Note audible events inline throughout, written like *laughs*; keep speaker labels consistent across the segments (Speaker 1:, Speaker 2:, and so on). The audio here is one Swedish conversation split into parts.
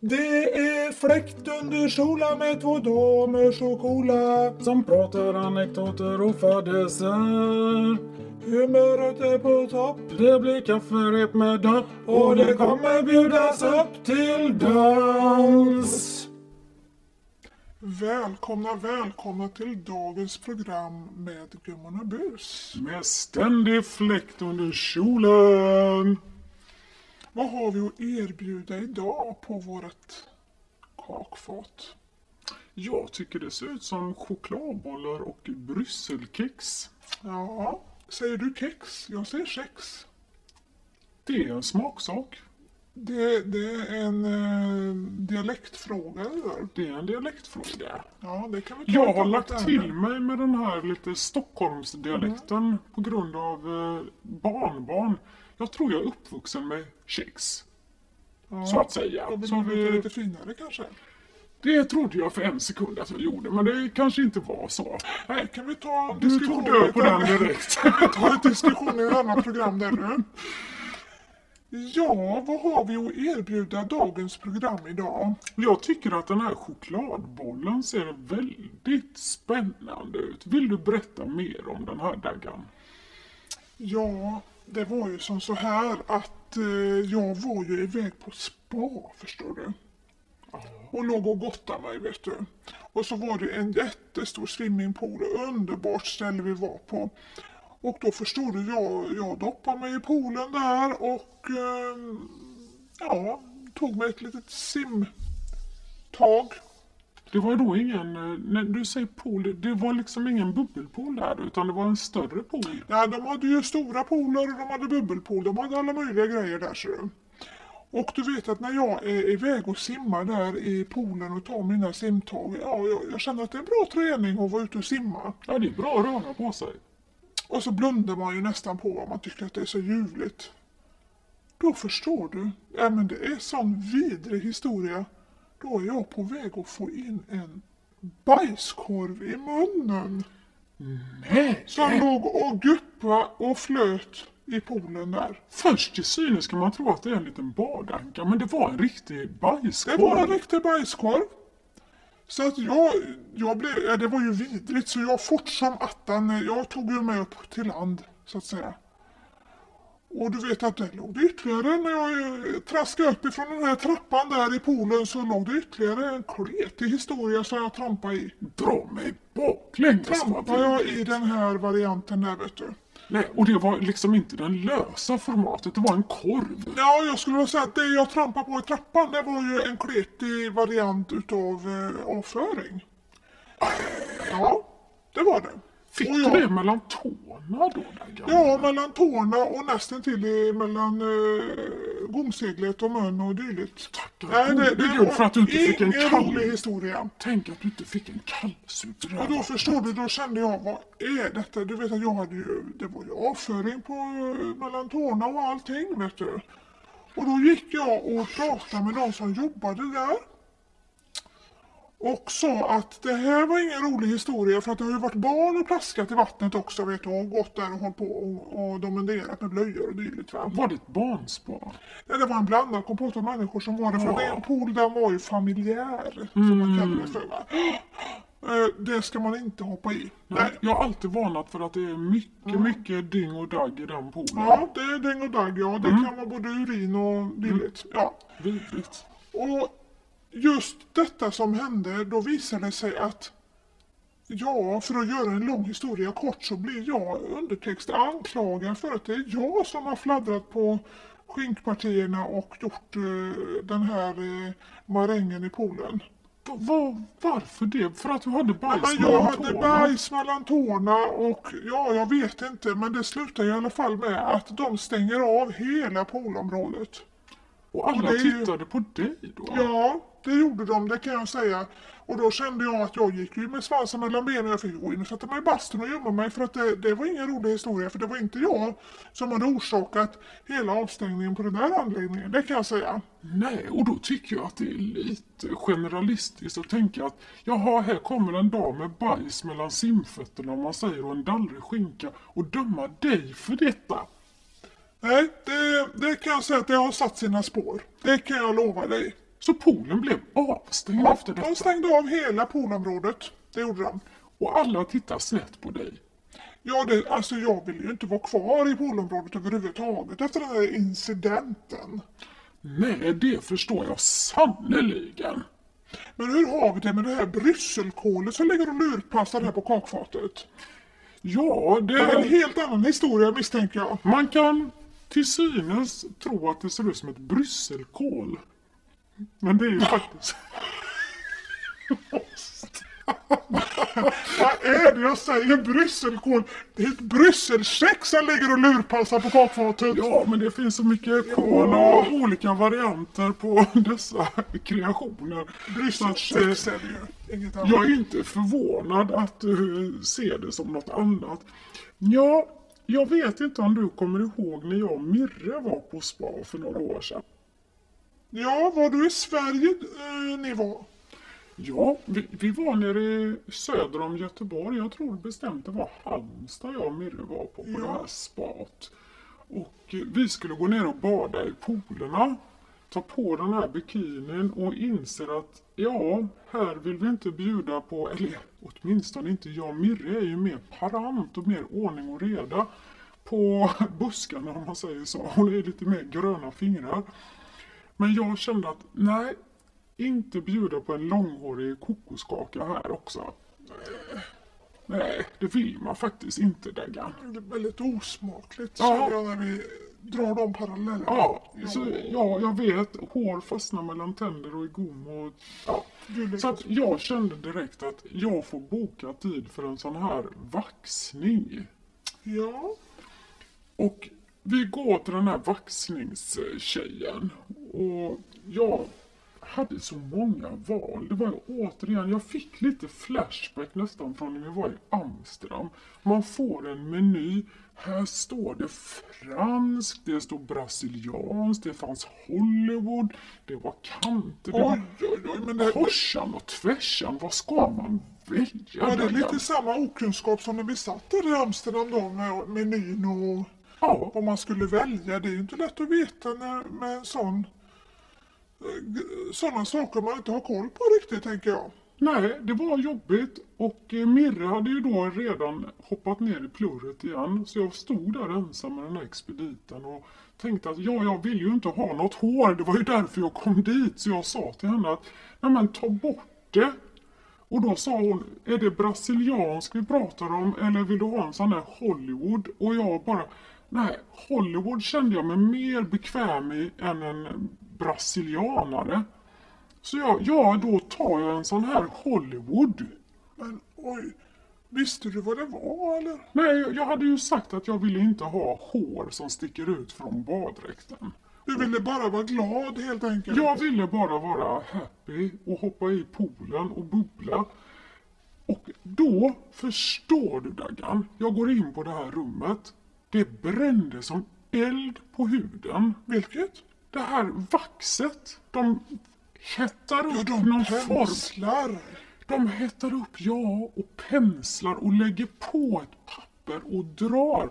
Speaker 1: Det är fläkt under solen med två damer så coola
Speaker 2: Som pratar anekdoter och fadäser
Speaker 1: Humöret är på topp
Speaker 2: Det blir kafferep med dopp
Speaker 1: och det kommer bjudas upp till dans. Välkomna, välkomna till dagens program med Gummorna Bus.
Speaker 2: Med ständig fläkt under kjolen.
Speaker 1: Vad har vi att erbjuda idag på vårt kakfat?
Speaker 2: Jag tycker det ser ut som chokladbollar och brysselkex.
Speaker 1: Ja, säger du kex? Jag säger kex.
Speaker 2: Det är en smaksak.
Speaker 1: Det, det är en eh, dialektfråga det där.
Speaker 2: Det är en dialektfråga.
Speaker 1: Ja, det kan vi ta
Speaker 2: Jag har lagt till mig med den här lite Stockholmsdialekten på grund av eh, barnbarn. Jag tror jag är uppvuxen med kex.
Speaker 1: Ja,
Speaker 2: Så att säga.
Speaker 1: Då blir
Speaker 2: Så vi-
Speaker 1: lite finare kanske.
Speaker 2: Det trodde jag för en sekund att jag gjorde, men det kanske inte var så.
Speaker 1: Nej, kan vi ta
Speaker 2: Du
Speaker 1: diskussion
Speaker 2: tog död på den direkt. *laughs*
Speaker 1: Ta en diskussion i ett annat program där nu. Ja, vad har vi att erbjuda dagens program idag?
Speaker 2: Jag tycker att den här chokladbollen ser väldigt spännande ut. Vill du berätta mer om den här Daggan?
Speaker 1: Ja, det var ju som så här att eh, jag var ju iväg på spa, förstår du. Och låg och gottade mig, vet du. Och så var det en jättestor swimmingpool, underbart ställe vi var på. Och då förstod du, jag, jag doppade mig i poolen där och eh, ja, tog mig ett litet simtag.
Speaker 2: Det var då ingen, eh, när du säger pool, det var liksom ingen bubbelpool där utan det var en större pool.
Speaker 1: Ja, de hade ju stora pooler och de hade bubbelpool. De hade alla möjliga grejer där ser du. Och du vet att när jag är iväg och simmar där i poolen och tar mina simtag. Ja, jag, jag känner att det är en bra träning att vara ute och simma.
Speaker 2: Ja, det är bra att röra på sig.
Speaker 1: Och så blundar man ju nästan på vad man tycker att det är så ljuvligt. Då förstår du. Ja men det är sån vidrig historia. Då är jag på väg att få in en bajskorv i munnen.
Speaker 2: Nej!
Speaker 1: Som låg och guppa och flöt i poolen där.
Speaker 2: Först till synes kan man tro att det är en liten badanka, men det var en riktig
Speaker 1: Det
Speaker 2: bajskorv.
Speaker 1: var en riktig bajskorv. Så att jag, jag blev, ja, det var ju vidrigt så jag fort som attan, jag tog ju mig upp till land så att säga. Och du vet att det låg det ytterligare, när jag eh, traskade upp ifrån den här trappan där i poolen så låg det ytterligare en kletig historia som jag trampade i.
Speaker 2: Dra mig baklänges
Speaker 1: Trampade jag i den här varianten där vet du.
Speaker 2: Nej, och det var liksom inte den lösa formatet, det var en korv.
Speaker 1: Ja, jag skulle vilja säga att det jag trampade på i trappan det var ju en kletig variant utav eh, avföring. Ja, det var det.
Speaker 2: Fick
Speaker 1: Och
Speaker 2: du
Speaker 1: jag-
Speaker 2: det mellan tårna då?
Speaker 1: Ja, mellan tårna och nästan till mellan eh, gomseglet och mun och dylikt.
Speaker 2: Tackar gode Gud för att du inte fick en kall-
Speaker 1: rolig historia.
Speaker 2: Tänk att du inte fick en kallsup det
Speaker 1: Och då förstår du, då kände jag, vad är detta? Du vet att jag hade ju, det var ju avföring på, eh, mellan tårna och allting, vet du. Och då gick jag och pratade med de som jobbade där. Och sa att det här var ingen rolig historia för att det har ju varit barn och plaskat i vattnet också vet du och gått där och hållit på och, och dominerat med blöjor och dylikt va.
Speaker 2: Var det ett barnspa?
Speaker 1: Ja, det var en blandad kompott av människor som var där. För en pool den var ju familjär. Som man kallar det för. Va? Eh, Det ska man inte hoppa i. Nej.
Speaker 2: Jag har alltid varnat för att det är mycket, mycket dyng och dagg i den poolen.
Speaker 1: Ja, det är däng och dagg. Ja, det kan vara både urin och dylikt. Ja.
Speaker 2: Vidrigt.
Speaker 1: Och just detta som hände, då visade det sig att Ja, för att göra en lång historia kort så blir jag undertext anklagad för att det är jag som har fladdrat på skinkpartierna och gjort eh, den här eh, marängen i poolen.
Speaker 2: Va- va- varför det? För att du hade bajs
Speaker 1: jag
Speaker 2: mellan
Speaker 1: hade
Speaker 2: tårna?
Speaker 1: bajs mellan tårna och ja, jag vet inte, men det slutar i alla fall med att de stänger av hela poolområdet.
Speaker 2: Och alla
Speaker 1: det är ju-
Speaker 2: tittade på dig då?
Speaker 1: Ja, det gjorde de, det kan jag säga. Och då kände jag att jag gick ju med svansen mellan benen. Jag fick gå in och sätta mig i bastun och gömma mig för att det, det var ingen rolig historia. För det var inte jag som hade orsakat hela avstängningen på den där anläggningen. Det kan jag säga.
Speaker 2: Nej, och då tycker jag att det är lite generalistiskt att tänka att jaha, här kommer en dam med bajs mellan simfötterna om man säger och en dallrig skinka och döma dig för detta.
Speaker 1: Nej, det, det kan jag säga att det har satt sina spår. Det kan jag lova dig.
Speaker 2: Så poolen blev avstängd efter
Speaker 1: de
Speaker 2: detta.
Speaker 1: stängde av hela poolområdet. Det gjorde de.
Speaker 2: Och alla tittar snett på dig.
Speaker 1: Ja, det, alltså jag vill ju inte vara kvar i poolområdet överhuvudtaget efter den här incidenten.
Speaker 2: Nej, det förstår jag sannerligen.
Speaker 1: Men hur har vi det med det här brysselkålet som ligger och lurpassar här på kakfatet?
Speaker 2: Ja,
Speaker 1: Det är en helt annan historia misstänker jag.
Speaker 2: Man kan till synes tro att det ser ut som ett brysselkål. Men det är ju faktiskt...
Speaker 1: Vad är det jag säger? Brysselkål? Det är ett brysselkex som ligger och lurpassar på kakfatet.
Speaker 2: Ja, men det finns så mycket kål och olika varianter på dessa kreationer.
Speaker 1: Är det ju. Inget annat.
Speaker 2: Jag är inte förvånad att du ser det som något annat. Ja, jag vet inte om du kommer ihåg när jag och Mirre var på spa för några år sedan.
Speaker 1: Ja, var du i Sverige eh, ni var?
Speaker 2: Ja, vi, vi var nere söder om Göteborg. Jag tror bestämt det var Halmstad jag och Mirre var på, på det här spat. Och eh, vi skulle gå ner och bada i poolerna, ta på den här bikinin och inser att ja, här vill vi inte bjuda på, eller åtminstone inte jag. Mirre är ju mer parant och mer ordning och reda på buskarna om man säger så. Hon är lite mer gröna fingrar. Men jag kände att nej, inte bjuda på en långhårig kokoskaka här också. Eh, Nej, det vill man faktiskt inte Daggan.
Speaker 1: Det är väldigt osmakligt
Speaker 2: Ja.
Speaker 1: jag när vi drar de parallellerna.
Speaker 2: Ja, så, ja, jag vet. Hår fastnar mellan tänder och i gom. Och, ja. Så att jag kände direkt att jag får boka tid för en sån här vaxning.
Speaker 1: Ja,
Speaker 2: Och vi går till den här vaxningstjejen. Och jag hade så många val. Det var ju återigen, jag fick lite flashback nästan från när vi var i Amsterdam. Man får en meny. Här står det franskt, det står brasilianskt, det fanns Hollywood, det var kanter, det var
Speaker 1: oj, oj, men det,
Speaker 2: korsan och tvärsan. Vad ska man välja?
Speaker 1: var det lite samma okunskap som när vi satt där i Amsterdam då med menyn och
Speaker 2: Ja,
Speaker 1: vad man skulle välja. Det är ju inte lätt att veta när, med en sån sådana saker man inte har koll på riktigt tänker jag.
Speaker 2: Nej, det var jobbigt och eh, Mirre hade ju då redan hoppat ner i plurret igen. Så jag stod där ensam med den här expediten och tänkte att ja, jag vill ju inte ha något hår. Det var ju därför jag kom dit. Så jag sa till henne att nej men ta bort det. Och då sa hon, är det brasiliansk vi pratar om eller vill du ha en sån här Hollywood? Och jag bara, nej, Hollywood kände jag mig mer bekväm i än en brasilianare. Så jag, ja, då tar jag en sån här Hollywood.
Speaker 1: Men oj, visste du vad det var eller?
Speaker 2: Nej, jag hade ju sagt att jag ville inte ha hår som sticker ut från baddräkten.
Speaker 1: Du ville bara vara glad helt enkelt.
Speaker 2: Jag ville bara vara happy och hoppa i poolen och bubbla. Och då förstår du Daggan, jag går in på det här rummet. Det brände som eld på huden.
Speaker 1: Vilket?
Speaker 2: Det här vaxet, de hettar
Speaker 1: Ja,
Speaker 2: upp
Speaker 1: de
Speaker 2: någon form.
Speaker 1: penslar.
Speaker 2: De hettar upp, ja, och penslar och lägger på ett papper och drar.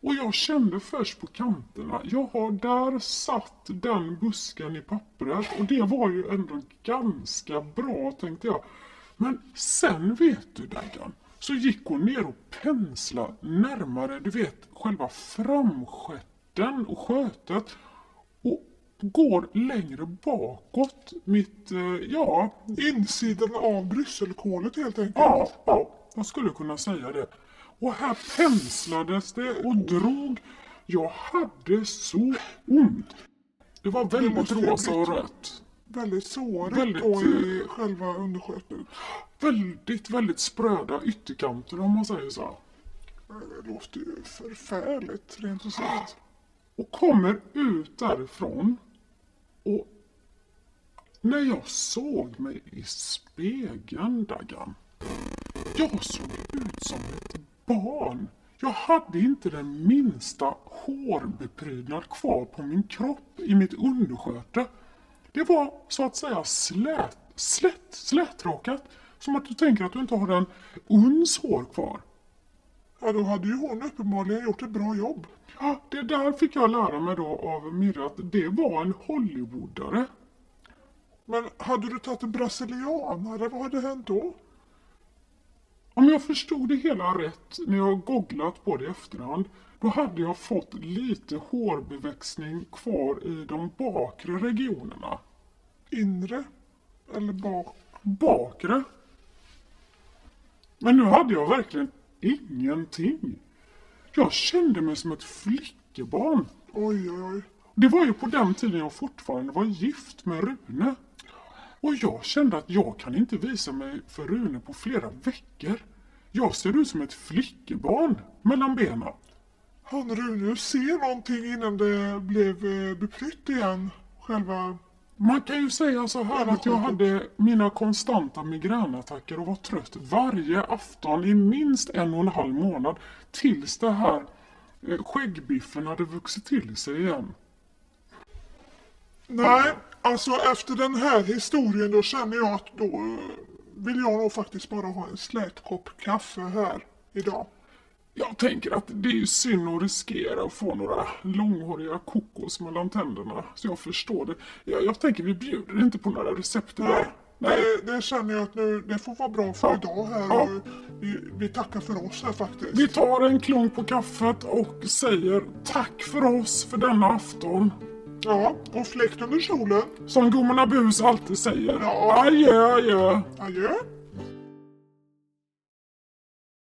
Speaker 2: Och jag kände först på kanterna, jaha, där satt den busken i pappret och det var ju ändå ganska bra tänkte jag. Men sen vet du Daggan, så gick hon ner och penslade närmare, du vet, själva framstjärten och skötet. Och går längre bakåt, mitt, eh, ja,
Speaker 1: Insidan av brysselkålet helt enkelt.
Speaker 2: Ja, ja, jag skulle kunna säga det. Och här penslades det och drog. Jag hade så ont. Det var väldigt rosa och rött.
Speaker 1: Väldigt sårigt
Speaker 2: Väldigt,
Speaker 1: då i själva underskötet.
Speaker 2: Väldigt, väldigt spröda ytterkanter om man säger så.
Speaker 1: Det låter ju förfärligt rent ut sagt.
Speaker 2: Och kommer ut därifrån. Och när jag såg mig i spegeln, Daggan. Jag såg ut som ett barn. Jag hade inte den minsta hårbeprydnad kvar på min kropp i mitt undersköte. Det var så att säga slät, slätt, slätrakat. Som att du tänker att du inte har en uns hår kvar.
Speaker 1: Ja, då hade ju hon uppenbarligen gjort ett bra jobb.
Speaker 2: Ja, det där fick jag lära mig då av Mirra att det var en Hollywoodare.
Speaker 1: Men hade du tagit en brasilianare, vad hade hänt då?
Speaker 2: Om jag förstod det hela rätt när jag googlat på det i efterhand, då hade jag fått lite hårbeväxning kvar i de bakre regionerna.
Speaker 1: Inre? Eller bak?
Speaker 2: Bakre? Men nu hade jag verkligen ingenting. Jag kände mig som ett flickebarn.
Speaker 1: Oj, oj, oj.
Speaker 2: Det var ju på den tiden jag fortfarande var gift med Rune. Och jag kände att jag kan inte visa mig för Rune på flera veckor. Jag ser ut som ett flickebarn mellan benen.
Speaker 1: Han Rune ser någonting innan det blev eh, beprytt igen? Själva...
Speaker 2: Man kan ju säga så här att jag hade mina konstanta migränattacker och var trött varje afton i minst en och en halv månad tills det här eh, skäggbiffen hade vuxit till sig igen.
Speaker 1: Nej, alltså efter den här historien då känner jag att då eh, vill jag nog faktiskt bara ha en slät kopp kaffe här idag.
Speaker 2: Jag tänker att det är ju synd att riskera att få några långhåriga kokos mellan tänderna. Så jag förstår det. Jag, jag tänker vi bjuder inte på några recept idag.
Speaker 1: Nej, det, det känner jag att nu, det får vara bra för
Speaker 2: Ja.
Speaker 1: idag här.
Speaker 2: Ja.
Speaker 1: Vi, vi tackar för oss här faktiskt.
Speaker 2: Vi tar en klunk på kaffet och säger tack för oss för denna afton.
Speaker 1: Ja, och fläkt under solen.
Speaker 2: Som gumman Abus alltid säger.
Speaker 1: Ja.
Speaker 2: Adjö, adjö.
Speaker 1: Adjö.